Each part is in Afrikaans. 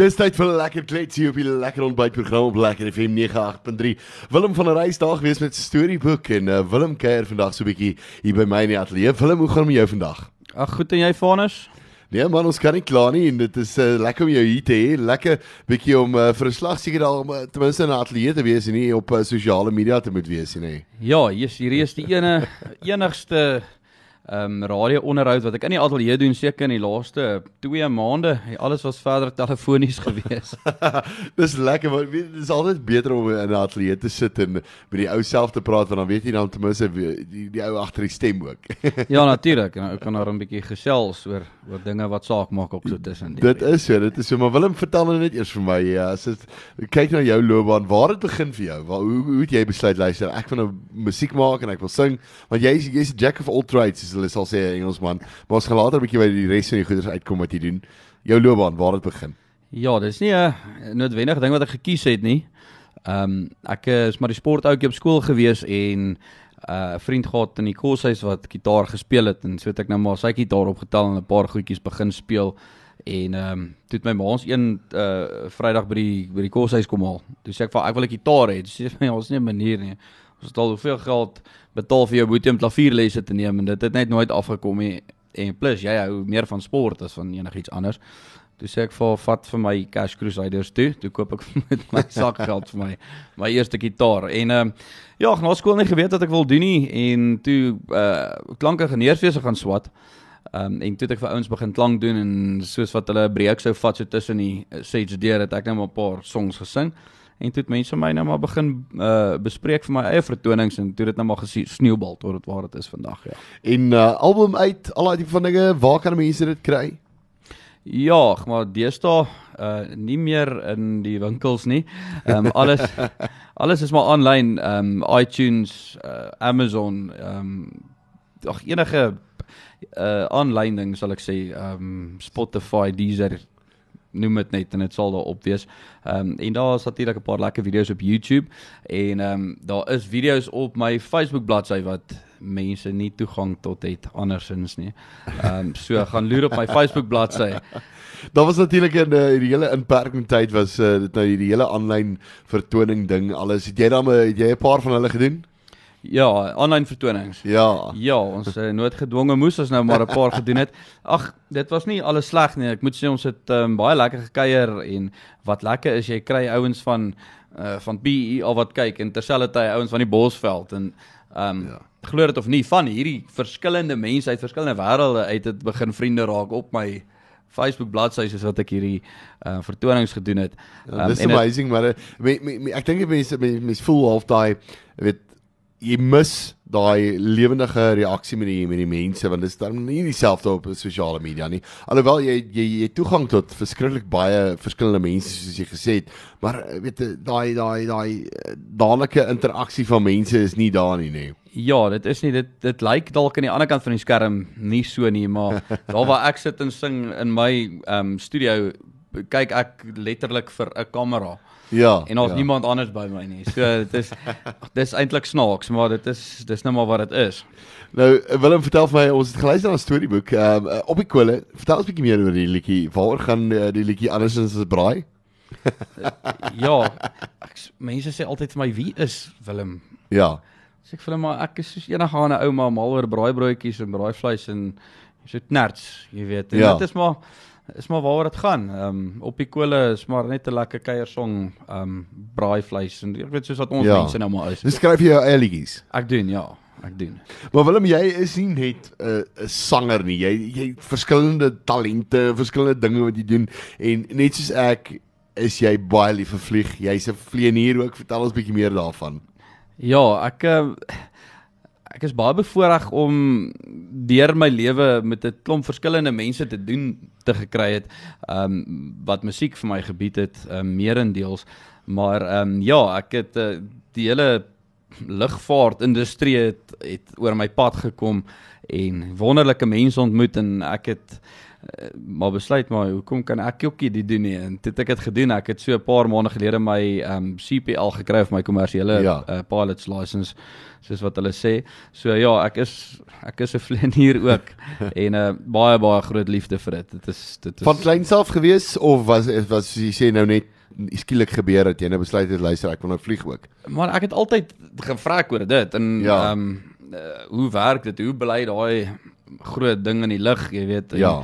Dis tyd vir lekker kletsie op die lekker ontbytprogram op Lekker FM 98.3. Willem van der Reis daar gewees met storieboek en uh, Willem kuier vandag so 'n bietjie hier by my in die ateljee. Willem, hoe gaan dit met jou vandag? Ag goed en jy Vanus? Nee man, ons kan nie kla nie en dit is uh, lekker om jou hier te hê. Lekker bietjie om uh, vir 'n slag seker om uh, ten minste in 'n ateljee te wees en nie op uh, sosiale media te moet wees nie. Ja, hier's hierdie is die ene enigste ehm um, radio-onderhoud wat ek in die ateljee doen seker in die laaste 2 maande. Alles was verder telefonies gewees. dis lekker want weet dis altyd beter om in 'n ateljee te sit en met die ou self te praat want dan weet jy dan ten minste die, die, die ou agter die stem ook. ja, natuurlik. En ek kan daar 'n bietjie gesels oor oor dinge wat saak maak ook so tussen die. Dit is so, dit is so, maar Willem vertel nou net eers vir my ja, as dit kyk na jou loopbaan, waar het begin vir jou? Waar hoe, hoe het jy besluit luister, ek wil nou musiek maak en ek wil sing want jy jy's 'n jack of all trades hulle sal sê Engelsman. Maar ons gaan later 'n bietjie by die res van die goeders uitkom wat jy doen. Jou loopbaan, waar het begin? Ja, dis nie 'n noodwendige ding wat ek gekies het nie. Ehm um, ek is maar die sportoutjie op skool gewees en uh, 'n uh, vriend gehad in die koshuis wat gitaar gespeel het en so het ek nou maar sy gitaar opgetel en 'n paar goedjies begin speel en ehm um, toe het my ma ons een uh Vrydag by die by die koshuis kom haal. Toe sê ek vir ek wil 'n gitaar hê. Dis sê my ons nie 'n manier nie. Ons het al hoeveel geld betaal vir jou boetie om klavierlesse te neem en dit het net nooit afgekom nie. En plus jy hou meer van sport as van enigiets anders. Toe sê ek vir vat vir my Cash Crusaders toe. Toe koop ek met my sakgeld vir my my eerste gitaar. En ehm uh, ja, na skool nie geweet wat ek wil doen nie en toe uh klanke geneeswese gaan swat. Ehm um, en toe het ek vir ouens begin klank doen en soos wat hulle 'n breek sou vat so tussen die stage deur het ek net nou 'n paar songs gesing en toe het mense my nou maar begin uh bespreek vir my eie vertonings en toe dit nou maar gesneeubal tot dit waar dit is vandag ja. En uh album uit, al daai tipe van dinge, waar kan mense dit kry? Ja, maar deesdae uh nie meer in die winkels nie. Ehm um, alles alles is maar aanlyn, ehm um, iTunes, uh, Amazon, ehm um, ag enige uh aanlyn ding sal ek sê, ehm um, Spotify, Deezer, noem dit net en dit sal daar op wees. Ehm um, en daar is natuurlik 'n paar lekker video's op YouTube en ehm um, daar is video's op my Facebook bladsy wat mense nie toegang tot het andersins nie. Ehm um, so gaan loer op my Facebook bladsy. Daar was natuurlik 'n uh, die hele inperking tyd was uh, dit nou die hele aanlyn vertoning ding alles. Het jy dan het jy 'n paar van hulle gedoen? Ja, aanlyn vertonings. Ja. Ja, ons uh, nooit gedwonge moes ons nou maar 'n paar gedoen het. Ag, dit was nie alles sleg nie. Ek moet sê ons het um, baie lekker gekuier en wat lekker is jy kry ouens van uh, van BE al wat kyk en terselfdertyd ouens van die Bosveld en ehm um, ja. glo dit of nie van hierdie verskillende mense uit verskillende wêrelde uit het begin vriende raak op my Facebook bladsy soos wat ek hierdie uh, vertonings gedoen het. Um, ja, Dis ehm, amazing het, maar me, me, me, ek dink mense mense voel half daai weet jy mis daai lewendige reaksie met die met die mense want dit is dan nie dieselfde op sosiale media nie. Alhoewel jy jy jy toegang tot verskriklik baie verskillende mense soos jy gesê het, maar eh, weet daai daai daai eh, dadelike interaksie van mense is nie daar nie nê. Ja, dit is nie dit dit lyk dalk aan die ander kant van die skerm nie so nie, maar daar waar ek sit en sing in my ehm um, studio kyk ek letterlik vir 'n kamera. Ja. En daar's ja. niemand anders by my nie. So dit is dis eintlik snaaks, maar dit is dis nou maar wat dit is. Nou Willem vertel vir my ons het geluister na 'n storieboek um, op die kolle. Vertel ons 'n bietjie meer oor die liedjie. Waaroor gaan uh, die liedjie andersins as braai? ja, ek, mense sê altyd vir my wie is Willem? Ja. Sê ek vir hulle maar ek is soos enige ander ouma mal oor braaibroodjies en braaivleis en so nerds, jy weet. En ja. dit is maar is maar waaroor dit gaan. Ehm um, op die kole is maar net 'n lekker kuiersong, ehm um, braaivleis en ek weet soos wat ons ja. mense nou maar is. Dis skryf jy jou eie liedjies. Ek doen ja, ek doen. Maar Willem, jy is nie net 'n uh, 'n sanger nie. Jy jy verskillende talente, verskillende dinge wat jy doen en net soos ek is jy baie lief vir vlieg. Jy's 'n vlieënier ook. Vertel ons bietjie meer daarvan. Ja, ek uh, ek is baie bevoorreg om deur my lewe met 'n klomp verskillende mense te doen te gekry het um wat musiek vir my gebied het um, meerendeels. Maar um ja ek het uh, die hele lugvaart industrie het, het oor my pad gekom en wonderlike mense ontmoet en ek het maar besluit maar hoekom kan ek ook nie dit doen nie en dit ek het gedoen ek het so 'n paar maande gelede my um CPL gekry vir my kommersiële Ja. uh, pilot's license soos wat hulle sê so ja ek is ek is 'n vlieënier ook en 'n uh, baie baie groot liefde vir dit dit is dit is Van kleins af gewees of was was jy sê nou net skielik gebeur dat jy nou besluit het luister ek wil nou vlieg ook. Maar ek het altyd gevra oor dit en ehm Ja. um, uh, hoe werk dit? Hoe bly daai groot ding in die lug, jy weet? En, Ja.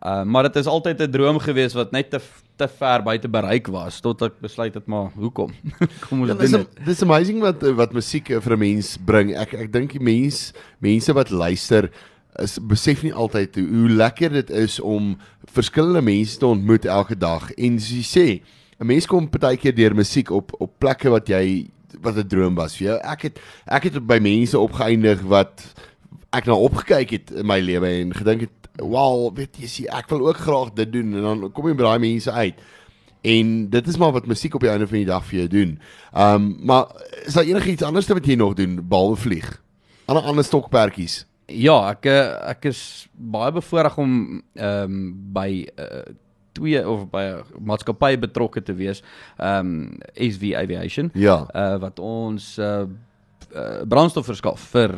Uh, maar dit is altyd 'n droom gewees wat net te te ver buite bereik was tot ek besluit het maar hoekom? Kom ons Ja, doen dis dit. dis amazing wat wat musiek eh, vir 'n mens bring. Ek ek dink die mens mense wat luister is besef nie altyd hoe, hoe lekker dit is om verskillende mense te ontmoet elke dag. En soos jy sê, 'n mens kom partykeer deur musiek op op plekke wat jy wat 'n droom was vir jou. Ek het ek het by mense opgeëindig wat ek nou opgekyk het in my lewe en gedink het, "Wow, weet jy, sê, ek wil ook graag dit doen." En dan kom jy by daai mense uit. En dit is maar wat musiek op die einde van die dag vir jou doen. Ehm um, maar is daar enigiets anders wat jy nog doen behalwe vlieg? Ander ander stokperdjies. Ja, ek eh, ek is baie bevoorreg om ehm by uh, twee of by 'n maatskappy betrokke te wees. Ehm SV Aviation. Ja. uh wat ons uh, uh brandstof verskaf vir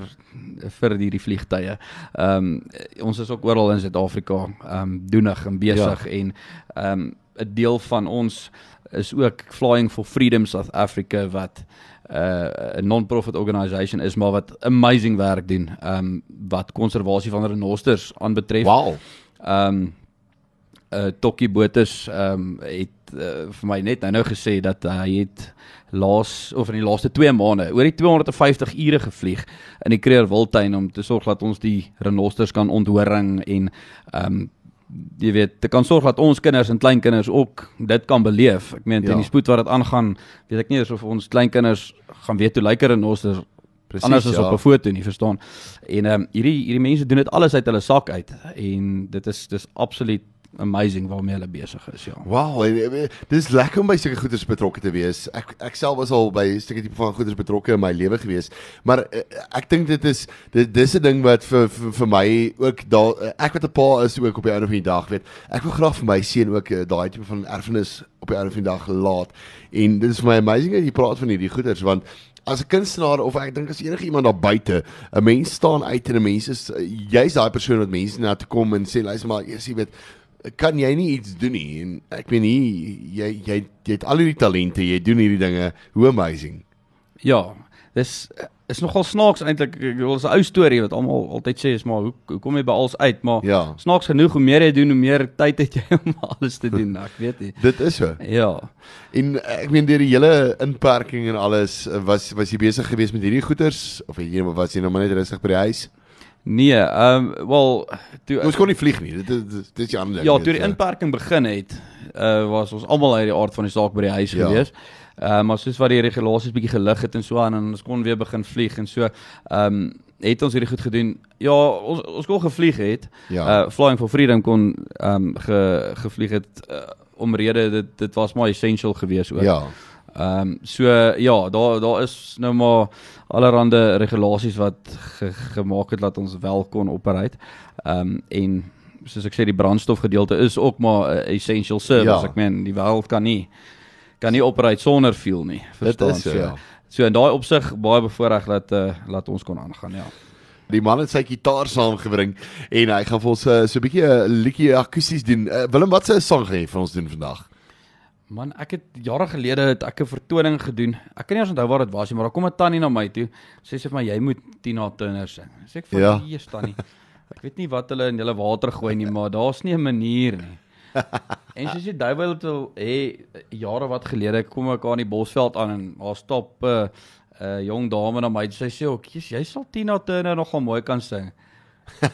vir hierdie vliegtye. Ehm um, ons is ook oral in Suid-Afrika ehm um, doenig en besig ja. en ehm um, 'n deel van ons is ook Flying for Freedom South Africa wat 'n uh, 'n non-profit organisation is maar wat amazing werk doen ehm um, wat konservasie van renosters aanbetref. Wow. Ehm um, uh Tokkie Botus ehm um, het uh, vir my net nou-nou gesê dat uh, hy het laas of in die laaste 2 maande oor die 250 ure gevlieg in die Kruger Wildtuin om te sorg dat ons die renosters kan onthoring en ehm um, jy weet, dit kan sorg dat ons kinders en kleinkinders ook dit kan beleef. Ek meen teen Ja. die spoed wat dit aangaan, weet ek nie eens of ons kleinkinders gaan weet hoe lyk 'n renoster Presies. anders as ja. op 'n foto nie, verstaan? En ehm um, hierdie hierdie mense doen dit alles uit hulle sak uit en dit is dis absoluut amazing waarmee hulle besig is, ja. Wow, en, eh, dit is lekker om by sulke goeders betrokke te wees. Ek ek self was al by 'n stukkie tipe van goeders betrokke in my lewe gewees. Maar uh, ek dink dit is dit dis 'n ding wat vir vir, my ook daar uh, ek wat 'n pa is ook op die einde van die dag, weet. Ek wil graag vir my seun ook uh, daai tipe van erfenis op die einde van die dag laat. En dit is vir my amazing dat jy praat van hierdie goeders want as 'n kunstenaar of ek dink as enige iemand daar buite, 'n mens staan uit en 'n mens is jy's daai persoon wat mense na toe kom en sê luister maar, jy weet kan jy nie iets doen nie en ek weet nie jy jy jy het al hierdie talente, jy doen hierdie dinge, hoe amazing. Ja, dis is nogal snaaks eintlik. Ek wil 'n ou storie wat almal altyd sê is maar hoe hoe kom jy by alles uit? Maar Ja. snaaks genoeg hoe meer jy doen, hoe meer tyd het jy om alles te doen. Ek weet nie. Dit is so. Ja. En ek meen deur die hele inperking en alles was was jy besig geweest met hierdie goeders of het jy was jy nou maar net rustig by die huis? Nee, ehm um, wel toe Ons kon nie vlieg nie. Dit dit is die ander ding. Ja, toe die jy. inperking begin het, uh was ons almal uit die aard van die saak by die huis Ja. gewees. Uh maar soos wat die regulasies bietjie gelig het en so aan en ons kon weer begin vlieg en so, ehm um, het ons hierdie goed gedoen. Ja, ons ons kon gevlieg het. Ja. Uh Flying for Freedom kon ehm um, ge, gevlieg het uh, omrede dit dit was maar essential geweest ook. Ja. Ehm um, so ja, daar daar is nou maar allerlei regulasies wat ge, gemaak het dat ons wel kon operate. Ehm um, en soos ek sê die brandstofgedeelte is ook maar 'n essential service. Ja. Ek meen die wêreld kan nie kan nie operate sonder fuel nie. Verstaan is so, so. ja. So in daai opsig baie bevoordeel dat uh, laat ons kon aangaan, ja. Die man het sy gitaar saamgebring en hy gaan vir ons uh, so 'n bietjie 'n liedjie akoesties doen. Uh, Willem, wat se sang gaan jy vir ons doen vandag? Man, ek het jare gelede het ek 'n vertoning gedoen. Ek kan nie onthou waar dit was nie, maar daar kom 'n tannie na my toe. Sê sy vir my jy moet Tina Turner sing. Sê ek vir Ja. ja. hier tannie. Ek weet nie wat hulle in hulle water gooi nie, maar daar's nie 'n manier nie. en sy sê duiwel toe hê jare wat gelede kom ek aan die Bosveld aan en daar stop 'n uh, 'n uh, jong dame na my. Sy sê ook, "Jesus, jy sal Tina Turner nogal mooi kan sing."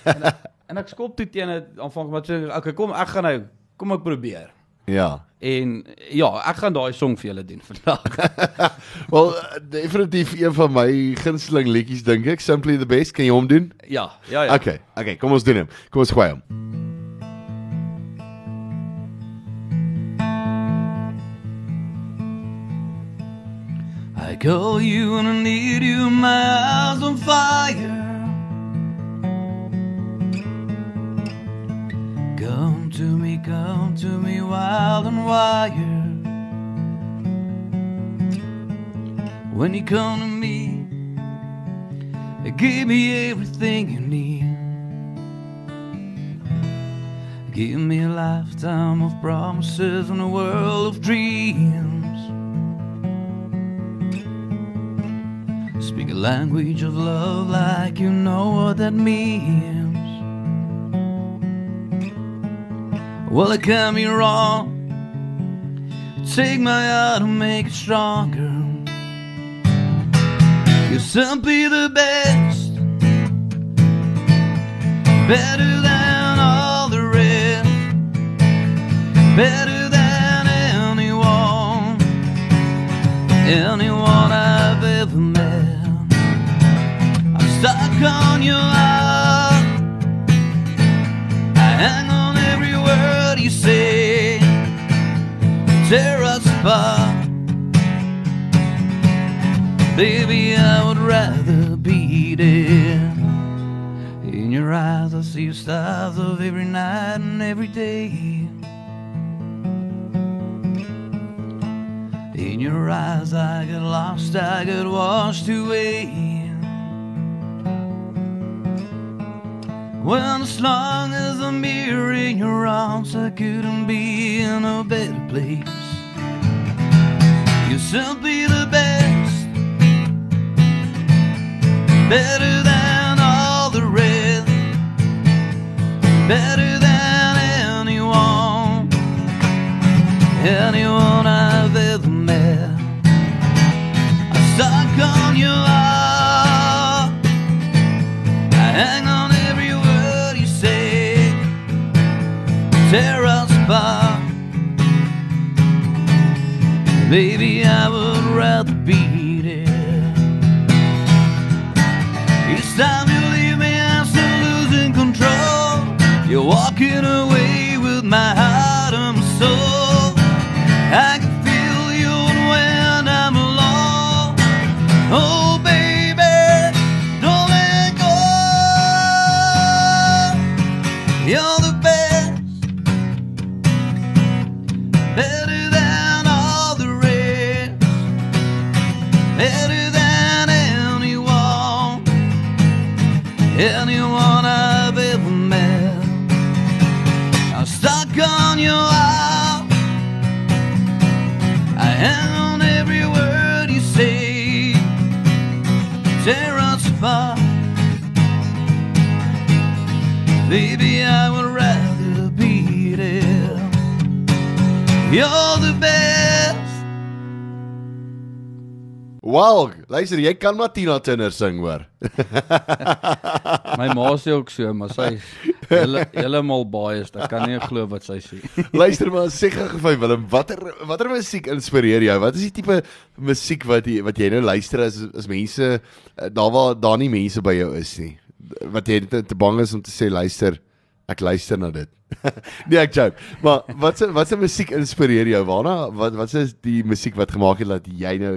en, ek, en ek skop toe teen aanvang wat sê, "Okay, kom ek gaan nou kom ek probeer." Ja. En ja, ek gaan daai song vir julle doen vandag. Wel, definitief een van my gunsteling liedjies dink ek, Simply the Best. Kan jy hom doen? ja, ja, ja. Okay, okay, kom ons doen hom. Kom ons gooi hom. I call you and I need you, my eyes on fire. Come to me come to me, wild and wired. When you come to me, give me everything you need. Give me a lifetime of promises and a world of dreams. Speak a language of love like you know what that means. Well, it can be wrong. Take my heart and make it stronger. You're simply the best, better than all the rest, better than anyone, anyone I've ever met. I'm stuck on your Baby, I would rather be dead. In your eyes, I see stars of every night and every day. In your eyes, I get lost, I get washed away. Well, as long as I'm here in your arms, I couldn't be in a better place. Simply the best, better than all the rest, better than anyone, anyone I've ever met. I'm stuck on your heart. I hang on every word you say, tear us apart. Baby, I would rather be there. Each time you leave me, I'm still losing control. You're walking away tear us apart. Baby, I would rather be there. You're the best. Wow, luister, jy kan maar Tina Turner sing hoor. My ma sê ook so, maar sy hele heeltemal biased. Ek kan nie glo wat sy sê. luister maar, sê gou vir Willem, watter watter musiek inspireer jou? Wat is die tipe musiek wat jy wat jy nou luister as as mense eh, daar waar daar nie mense by jou is nie. Wat jy te, te bang is om te sê luister, ek luister na dit. nee, ek joke. Maar wat se wat se musiek inspireer jou? Waarna wat wat is die musiek wat gemaak het dat jy nou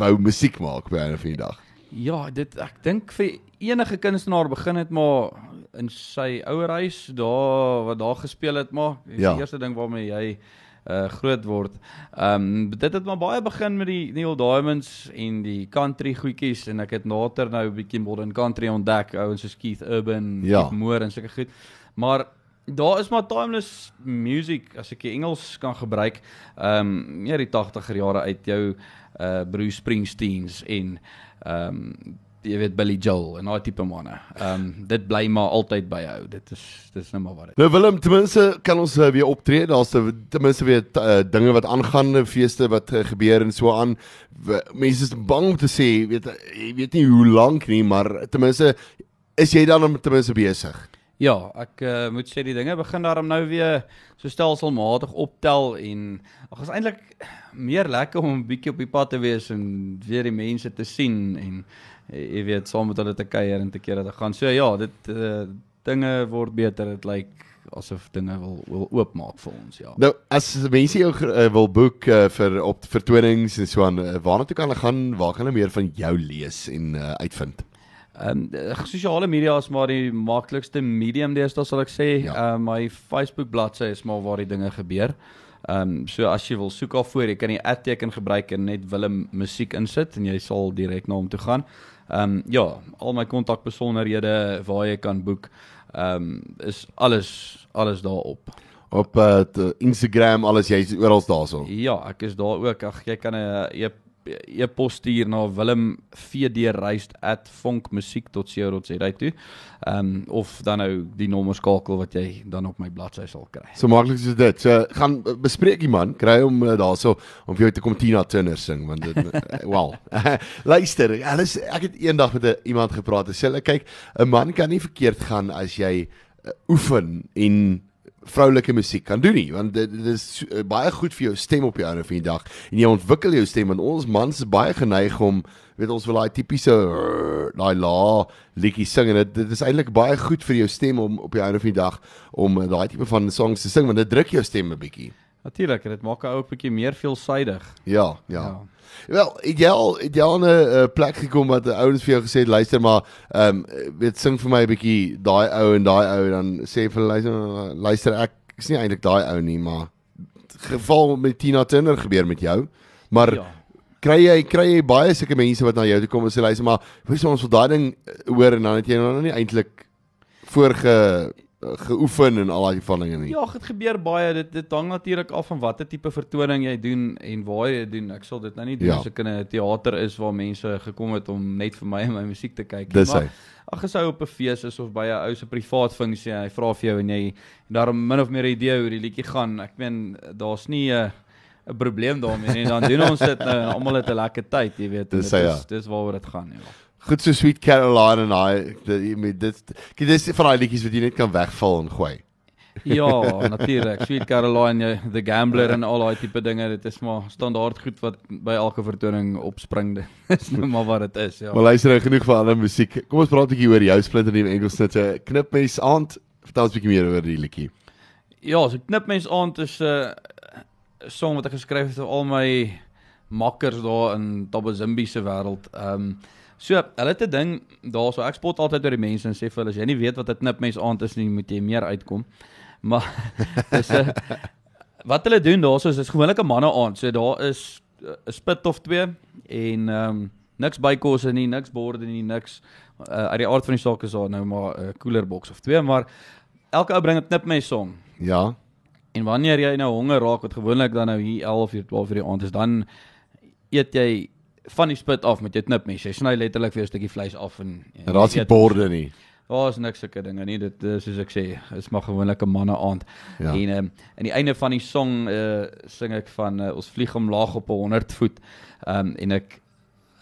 wou musiek maak by 'n van die dag? Ja, dit ek dink vir enige kunstenaar begin het maar in sy ouer huis daar wat daar gespeel het maar dis Ja. die eerste ding waarmee jy uh groot word. Ehm um, dit het maar baie begin met die Neil Diamonds en die country goedjies en ek het later nou 'n bietjie modern country ontdek, ouens soos Keith Urban, Ja. Keith Moore en sulke goed. Maar daar is maar timeless music as ek die Engels kan gebruik. Ehm um, meer die 80er jare uit jou uh Bruce Springsteens en ehm um, jy weet Billy Joel en daai tipe manne. Ehm um, dit bly maar altyd byhou. Dit is dis nou maar wat dit. Nou Willem, ten minste kan ons uh, weer optree. Daar's uh, ten minste weer uh, dinge wat aangaan, feeste wat uh, gebeur en so aan. Mense is bang om te sê, weet jy weet nie hoe lank nie, maar ten minste is jy dan om ten minste besig. Ja, ek uh, moet sê die dinge begin daarom nou weer so stelselmatig optel en ag is eintlik meer lekker om 'n bietjie op die pad te wees en weer die mense te sien en eh, jy weet saam met hulle te kuier en te kere te gaan. So ja, dit uh, dinge word beter. Dit lyk asof dinge wil wil oopmaak vir ons, ja. Nou as mense jou uh, wil boek uh, vir op vertonings en so aan, uh, waarna toe kan hulle gaan? Waar kan hulle meer van jou lees en uh, uitvind? Ehm um, sosiale media is maar die maklikste medium deesdae sal ek sê. Ehm Ja. um, my Facebook bladsy is maar waar die dinge gebeur. Ehm um, so as jy wil soek af voor, jy kan die @teken gebruik en net Willem musiek insit en jy sal direk na hom toe gaan. Ehm um, ja, al my kontakbesonderhede waar jy kan boek, ehm um, is alles alles daarop. Op uh, Instagram alles jy's oral daarso. Ja, ek is daar ook. Ag jy kan 'n e e-pos stuur na willemvdreist@vonkmusiek.co.za toe. Ehm um, of dan nou die nommer skakel wat jy dan op my bladsy sal kry. So maklik soos dit. So gaan bespreek die man, kry hom uh, daarso om vir jou te kom Tina Turner sing want dit uh, wel. Luister, alles ek het eendag met 'n iemand gepraat. Hy sê hulle kyk, 'n man kan nie verkeerd gaan as jy uh, oefen en vroulike musiek kan doen nie want dit, dit is uh, baie goed vir jou stem op die einde van die dag en jy ontwikkel jou stem want ons mans is baie geneig om weet ons wil daai tipiese daai la liedjie sing en dit, dit is eintlik baie goed vir jou stem om op die einde van die dag om uh, daai tipe van songs te sing want dit druk jou stem 'n bietjie. Natuurlik, dit maak 'n ou bietjie meer veelsidig. Ja, ja. ja. Wel, het jy al het jy al 'n uh, plek gekom wat 'n ouens vir jou gesê het luister maar ehm um, weet sing vir my 'n bietjie daai ou en daai ou dan sê vir hulle luister luister ek is nie eintlik daai ou nie maar geval met Tina Turner gebeur met jou. Maar ja. Kry jy kry jy baie sulke mense wat na jou toe kom en sê luister maar jy ons wil daai ding eh, hoor en dan het jy nou nie eintlik voorge geoefen en al daai van dinge nie. Ja, dit gebeur baie. Dit dit hang natuurlik af van watter tipe vertoning jy doen en waar jy doen. Ek sal dit nou nie doen Ja. as ek in 'n teater is waar mense gekom het om net vir my en my musiek te kyk. nie. Maar. Ag as hy op 'n fees is of by 'n ou se privaat funksie en hy vra vir jou en jy daarom min of meer 'n idee hoe die liedjie gaan. Ek meen daar's nie 'n 'n probleem daarmee nie. Dan doen ons dit nou en almal het 'n lekker tyd, jy weet. en Dis dit is ja. dis waaroor dit gaan, ja. Goed so Sweet Caroline en daai dit jy weet, dit dis van daai liedjies wat jy net kan wegval en gooi. Ja, natuurlik. Sweet Caroline, jy- The Gambler en al daai tipe dinge, dit is maar standaard goed wat by elke vertoning opspring. Dit is nou maar wat dit is, ja. Maar luister nou genoeg van ander musiek. Kom ons praat 'n bietjie oor jou splinter nuwe enkelsnit. Knipmes aand. Vertel ons 'n bietjie meer oor die liedjie. Ja, so knipmens aand is 'n uh, song wat ek geskryf het vir al my makkers daar in Tabazimbi se wêreld. Ehm um, so, hulle het 'n ding daarso. Ek spot altyd oor die mense en sê vir hulle as jy nie weet wat 'n knipmens aand is nie, moet jy meer uitkom. Maar dis 'n wat hulle doen daarso is dis gewoonlik 'n manne aand. So daar is uh, 'n spit of twee en ehm um, niks bykosse nie, niks borde nie, niks uh, uit die aard van die saak is daar nou maar 'n cooler box of twee, maar elke ou bring 'n knipmens song. Ja. En wanneer jy nou honger raak, wat gewoonlik dan nou hier 11 uur 12 uur die aand is, dan eet jy van die spit af met jou knipmes. Jy sny letterlik vir 'n stukkie vleis af en En daar's nie borde nie. Daar is niks sulke dinge nie. Dit is soos ek sê, is maar gewoonlik 'n manne aand. Ja. En um, aan die einde van die song uh, sing ek van uh, ons vlieg omlaag op 'n 100 voet. Ehm um, en ek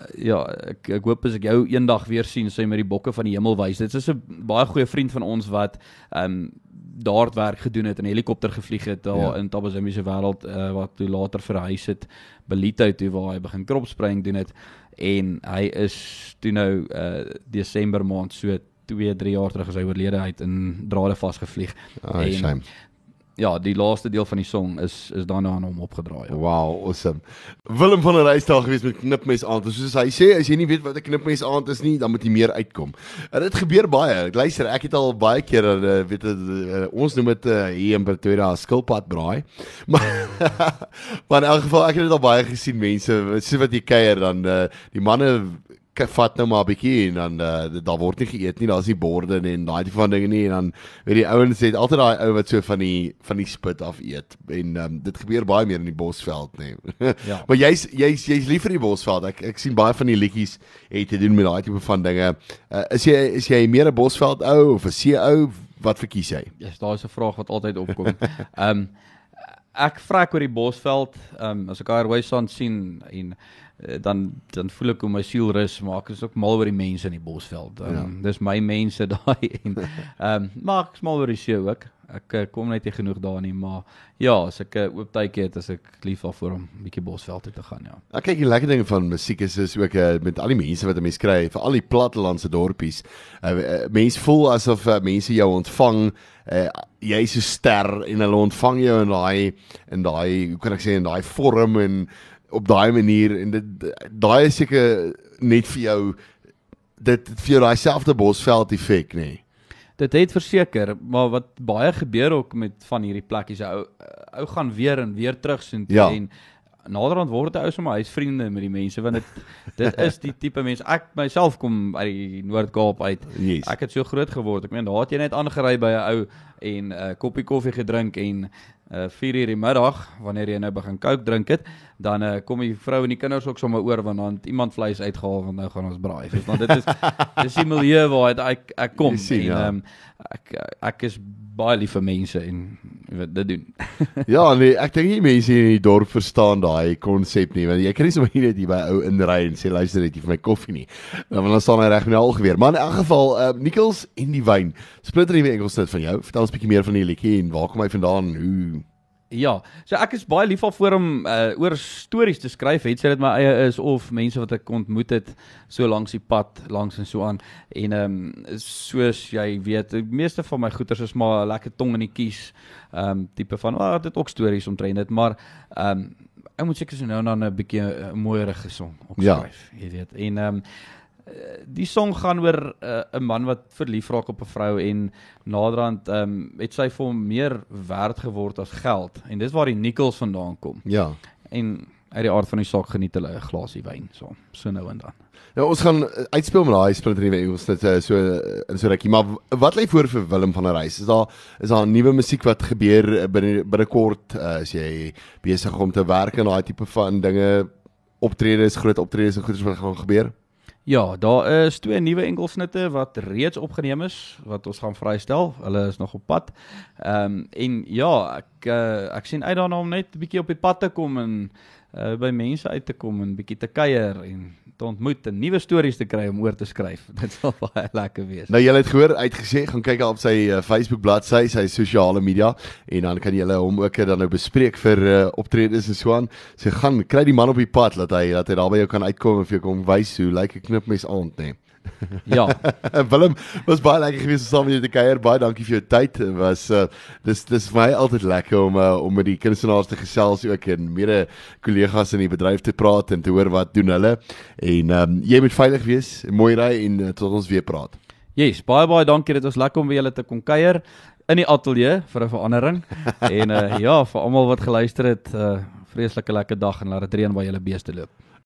uh, ja, ek ek hoop as ek jou eendag weer sien, sê met die bokke van die hemel wys. Dit is 'n baie goeie vriend van ons wat ehm um, daar werk gedoen het en helikopter gevlieg het daar Ja. in Tabazimbi se wêreld uh, wat toe later verhuis het Belito toe waar hy begin kropspring doen het en hy is toe nou uh Desember maand so 2 3 jaar terug as hy oorlede hy het in drade vasgevlieg. Ah, En- shame. Ja, die laaste deel van die song is is daarna aan hom opgedraai. Ja. Wow, awesome. Willem van der Reis daar gewees met knipmes aand. Soos hy sê, as jy nie weet wat 'n knipmes aand is nie, dan moet jy meer uitkom. En dit gebeur baie. Ek Luister, ek het al baie keer uh, weet uh, ons noem dit uh, hier in Pretoria skilpad braai. Maar maar in elk geval ek het dit al baie gesien mense, sien wat jy kuier dan uh, die manne vat nou maar 'n bietjie en dan uh, daar word nie geëet nie, daar's nie borde nie en daai tipe van dinge nie en dan weet die ouens het altyd daai ou wat so van die van die spit af eet en um, dit gebeur baie meer in die Bosveld nê. Nee. Ja. maar jy's jy's jy's lief vir die Bosveld. Ek ek sien baie van die liedjies het te doen met daai tipe van dinge. Uh, is jy is jy meer 'n Bosveld ou of 'n see ou? Wat verkies jy? Ja, yes, daar is 'n vraag wat altyd opkom. Ehm um, ek vrek oor die Bosveld, ehm um, as ek Airways aan sien en dan dan voel ek hoe my siel rus, maar ek is ook mal oor die mense in die Bosveld. Um, Ja. dis my mense daai en ehm um, maar ek is mal oor die see ook. Ek uh, kom net nie genoeg daar nie, maar ja, as ek 'n oop tydjie het, as ek lief daarvoor om 'n bietjie Bosveld toe te gaan, ja. Nou kyk, die lekker ding van musiek is is ook uh, met al die mense wat 'n mens kry, vir al die plattelandse dorpies. Uh, uh, mense voel asof uh, mense jou ontvang, uh, jy's so ster en hulle ontvang jou in daai in daai hoe kan ek sê in daai vorm en op daai manier en dit daai is seker net vir jou dit vir jou daai selfde bosveld effek nê. Nee. Dit het verseker, maar wat baie gebeur ook met van hierdie plekkies, ou ou gaan weer en weer terug sien Ja. en naderhand word dit ou sommer huisvriende met die mense want dit dit is die tipe mens. Ek myself kom uit die Noord-Kaap uit. Yes. Ek het so groot geword. Ek meen daar het jy net aangery by 'n ou en 'n uh, koppie koffie gedrink en uh 4 uur die middag wanneer jy nou begin coke drink het, dan uh, kom die vrou en die kinders ook sommer oor want dan het iemand vleis uitgehaal want nou gaan ons braai. Want dit is dis die milieu waar ek ek kom sien, en ja. um, ek ek is baie lief vir mense en weet dit doen. Ja, nee, ek dink nie mense hier in die dorp verstaan daai konsep nie, want jy kan nie sommer net hier by ou inry en sê luister net vir my koffie nie. Dan dan staan hy reg met die algeweer. Maar in elk geval, uh Nikkels en die wyn. Splinter nuwe Engelsnit van jou. Vertel ons 'n bietjie meer van die liedjie en waar kom hy vandaan? Hoe Ja, so ek is baie lief daarvoor om uh, oor stories te skryf, het sy dit my eie is of mense wat ek ontmoet het so langs die pad, langs en so aan. En ehm um, soos jy weet, die meeste van my goeters is maar 'n lekker tong in die kies. Ehm um, tipe van, ah, dit ook stories omtrent dit, maar ehm um, ek moet seker so nou en dan 'n bietjie 'n mooierige song ook Ja. skryf, jy weet. En ehm um, die song gaan oor eh, 'n uh, man wat verlief raak op 'n vrou en naderhand ehm um, het sy vir hom meer werd geword as geld en dis waar die nikkels vandaan kom. Ja. En uit die aard van die saak geniet hulle 'n glasie wyn so so nou en dan. Nou ons gaan uitspeel met daai Splinter nuwe Engelsnit uh, so in so rukkie, maar wat lê voor vir Willem van der Reis? Is daar is daar nuwe musiek wat gebeur uh, binne binnekort uh, as jy besig om te werk aan daai tipe van dinge optredes, groot optredes en goeders wat gaan gebeur? Ja, daar is twee nuwe enkelsnitte wat reeds opgeneem is wat ons gaan vrystel. Hulle is nog op pad. Ehm um, en ja, ek uh, ek sien uit daarna om net 'n bietjie op die pad te kom en uh, by mense uit te kom en bietjie te kuier en te ontmoet en nuwe stories te kry om oor te skryf. Dit sal baie lekker wees. Nou julle het gehoor uitgesê gaan kyk op sy uh, Facebook bladsy, sy sosiale media en dan kan julle hom ook uh, dan nou bespreek vir uh, optredes en so aan. So gaan kry die man op die pad dat hy dat hy daar by jou kan uitkom en vir jou kom wys hoe lyk 'n knipmes aand. Nee. Ja, Willem, was baie lekker geweest om saam met jou te kuier. Baie dankie vir jou tyd. Dit Was uh, dis dis vir my altyd lekker om uh, om met die kunstenaars te gesels ook en mede kollegas in die bedryf te praat en te hoor wat doen hulle. En ehm um, jy moet veilig wees. Mooi ry en uh, tot ons weer praat. yes, baie baie dankie. Dit was lekker om by julle te kom kuier in die ateljee vir 'n verandering. en uh, ja, vir almal wat geluister het, uh, vreeslike lekker dag en laat dit reën by julle beeste loop.